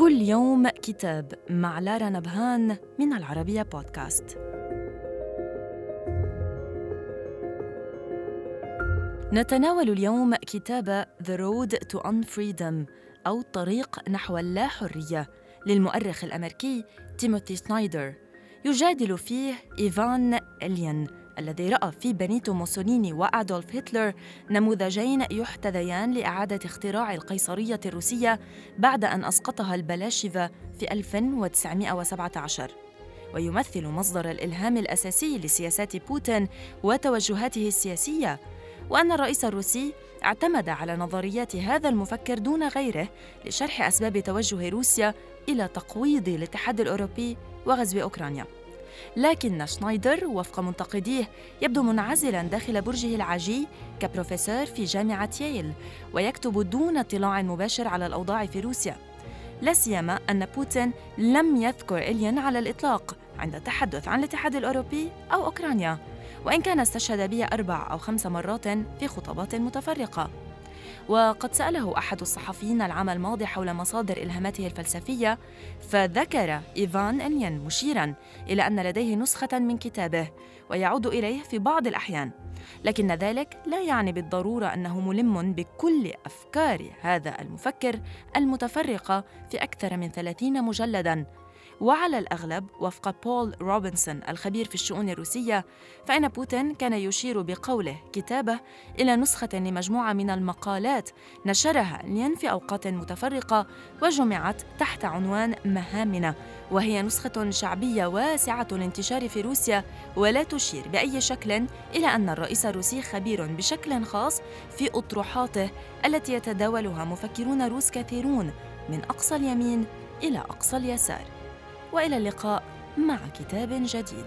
اليوم كتاب مع لارا نبهان من العربية بودكاست. نتناول اليوم كتاب The Road to Unfreedom أو طريق نحو اللا حرية للمؤرخ الأمريكي تيموثي سنايدر يجادل فيه إيفان إليان الذي رأى في بنيتو موسوليني وأدولف هتلر نموذجين يحتذيان لإعادة اختراع القيصرية الروسية بعد أن أسقطها البلاشفة في 1917 ويمثل مصدر الإلهام الأساسي لسياسات بوتين وتوجهاته السياسية وأن الرئيس الروسي اعتمد على نظريات هذا المفكر دون غيره لشرح أسباب توجه روسيا إلى تقويض الاتحاد الأوروبي وغزو أوكرانيا. لكن شنايدر وفق منتقديه يبدو منعزلا داخل برجه العاجي كبروفيسور في جامعة ييل ويكتب دون اطلاع مباشر على الأوضاع في روسيا. لا سيما أن بوتين لم يذكر إليان على الإطلاق عند التحدث عن الاتحاد الأوروبي أو أوكرانيا وإن كان استشهد به أربع أو خمس مرات في خطابات متفرقة. وقد سأله أحد الصحفيين العام الماضي حول مصادر إلهاماته الفلسفية فذكر إيفان إليان مشيرا إلى أن لديه نسخة من كتابه ويعود إليه في بعض الأحيان. لكن ذلك لا يعني بالضرورة أنه ملم بكل أفكار هذا المفكر المتفرقة في أكثر من ثلاثين مجلداً وعلى الأغلب وفق بول روبنسون الخبير في الشؤون الروسية فإن بوتين كان يشير بقوله كتابه إلى نسخة لمجموعة من المقالات نشرها لين في أوقات متفرقة وجمعت تحت عنوان مهامنا وهي نسخة شعبية واسعة الانتشار في روسيا ولا تشير بأي شكل إلى أن الرئيس الروسي خبير بشكل خاص في أطروحاته التي يتداولها مفكرون روس كثيرون من أقصى اليمين إلى أقصى اليسار. وإلى اللقاء مع كتاب جديد.